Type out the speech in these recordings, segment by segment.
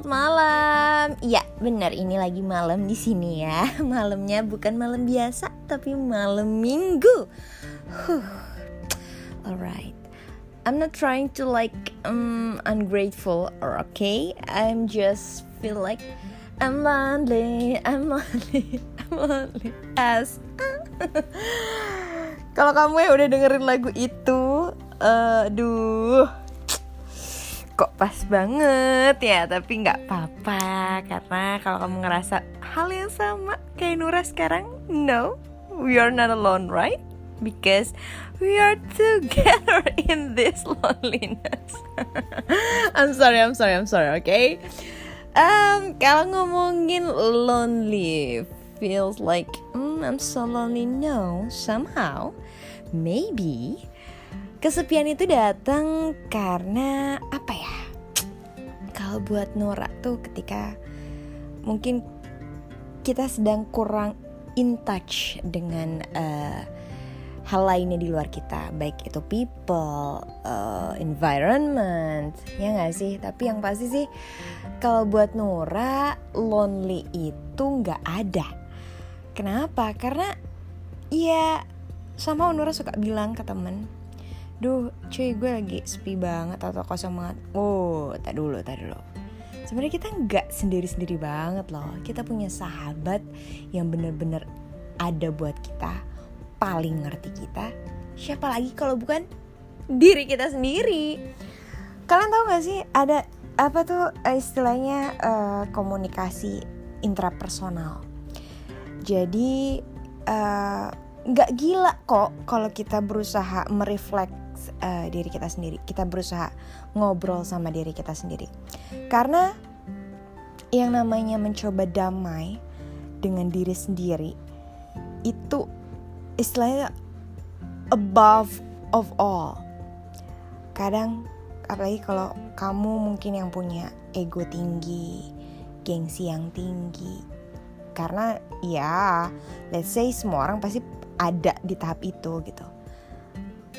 selamat malam. Iya, benar ini lagi malam di sini ya. Malamnya bukan malam biasa, tapi malam minggu. Huh. Alright. I'm not trying to like um ungrateful or okay. I'm just feel like I'm lonely, I'm lonely, I'm lonely as. Kalau kamu ya udah dengerin lagu itu, aduh, kok pas banget ya tapi nggak apa-apa karena kalau kamu ngerasa hal yang sama kayak Nura sekarang no we are not alone right? Because we are together in this loneliness. I'm sorry I'm sorry I'm sorry okay? Um, kalau ngomongin lonely feels like mm, I'm so lonely no somehow maybe Kesepian itu datang karena apa ya? Kalau buat Nora tuh ketika mungkin kita sedang kurang in touch dengan uh, hal lainnya di luar kita, baik itu people, uh, environment, ya nggak sih? Tapi yang pasti sih kalau buat Nora lonely itu nggak ada. Kenapa? Karena ya sama Nora suka bilang ke temen duh cuy gue lagi sepi banget atau kosong banget. Oh tak dulu tak dulu. Sebenarnya kita nggak sendiri sendiri banget loh. Kita punya sahabat yang bener-bener ada buat kita paling ngerti kita. Siapa lagi kalau bukan diri kita sendiri? Kalian tahu gak sih ada apa tuh istilahnya uh, komunikasi intrapersonal? Jadi eh, nggak uh, gila kok kalau kita berusaha merefleks uh, diri kita sendiri. Kita berusaha ngobrol sama diri kita sendiri. Karena yang namanya mencoba damai dengan diri sendiri itu istilahnya above of all. Kadang apalagi kalau kamu mungkin yang punya ego tinggi, gengsi yang tinggi. Karena ya, let's say semua orang pasti ada di tahap itu gitu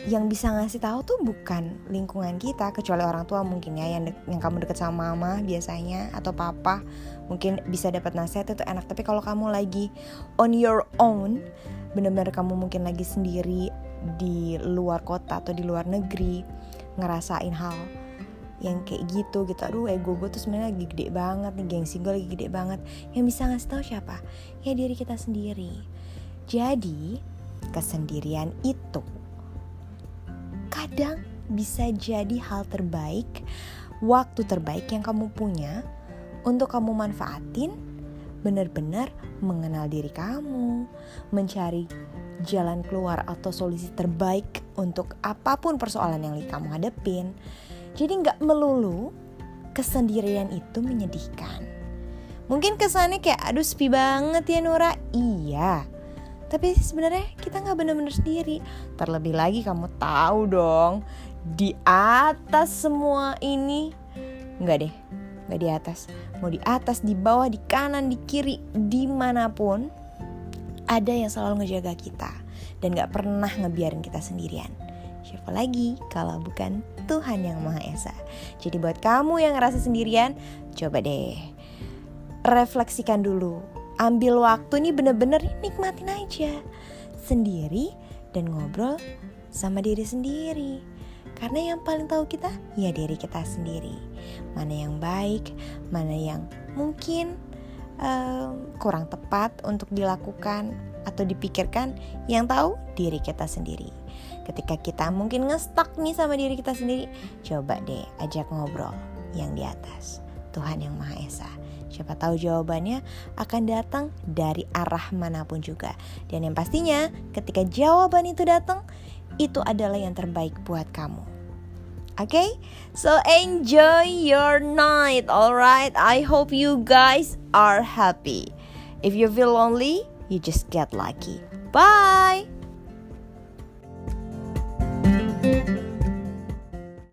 yang bisa ngasih tahu tuh bukan lingkungan kita kecuali orang tua mungkin ya yang yang kamu deket sama mama biasanya atau papa. Mungkin bisa dapat nasihat itu enak. Tapi kalau kamu lagi on your own benar-benar kamu mungkin lagi sendiri di luar kota atau di luar negeri ngerasain hal yang kayak gitu gitu. Aduh ego gue tuh sebenarnya lagi gede banget nih gengsi gue lagi gede banget. Yang bisa ngasih tahu siapa? Ya diri kita sendiri. Jadi kesendirian itu kadang bisa jadi hal terbaik, waktu terbaik yang kamu punya untuk kamu manfaatin benar-benar mengenal diri kamu, mencari jalan keluar atau solusi terbaik untuk apa pun persoalan yang kamu hadapin. Jadi nggak melulu kesendirian itu menyedihkan. Mungkin kesannya kayak aduh sepi banget ya Nora. Iya, tapi sebenarnya kita nggak bener-bener sendiri. Terlebih lagi kamu tahu dong di atas semua ini nggak deh nggak di atas. Mau di atas di bawah di kanan di kiri di mana pun ada yang selalu ngejaga kita. Dan nggak pernah ngebiarin kita sendirian. Siapa lagi kalau bukan Tuhan yang Maha Esa? Jadi buat kamu yang ngerasa sendirian coba deh refleksikan dulu ambil waktu nih bener-bener nikmatin aja sendiri dan ngobrol sama diri sendiri. Karena yang paling tahu kita ya diri kita sendiri. Mana yang baik, mana yang mungkin uh, kurang tepat untuk dilakukan atau dipikirkan, yang tahu diri kita sendiri. Ketika kita mungkin ngestak nih sama diri kita sendiri, coba deh ajak ngobrol yang di atas. Tuhan yang Maha Esa. Siapa tahu jawabannya akan datang dari arah mana pun juga. Dan yang pastinya ketika jawaban itu datang, itu adalah yang terbaik buat kamu. Oke, okay? so enjoy your night, alright? I hope you guys are happy. If you feel lonely, you just get lucky. Bye.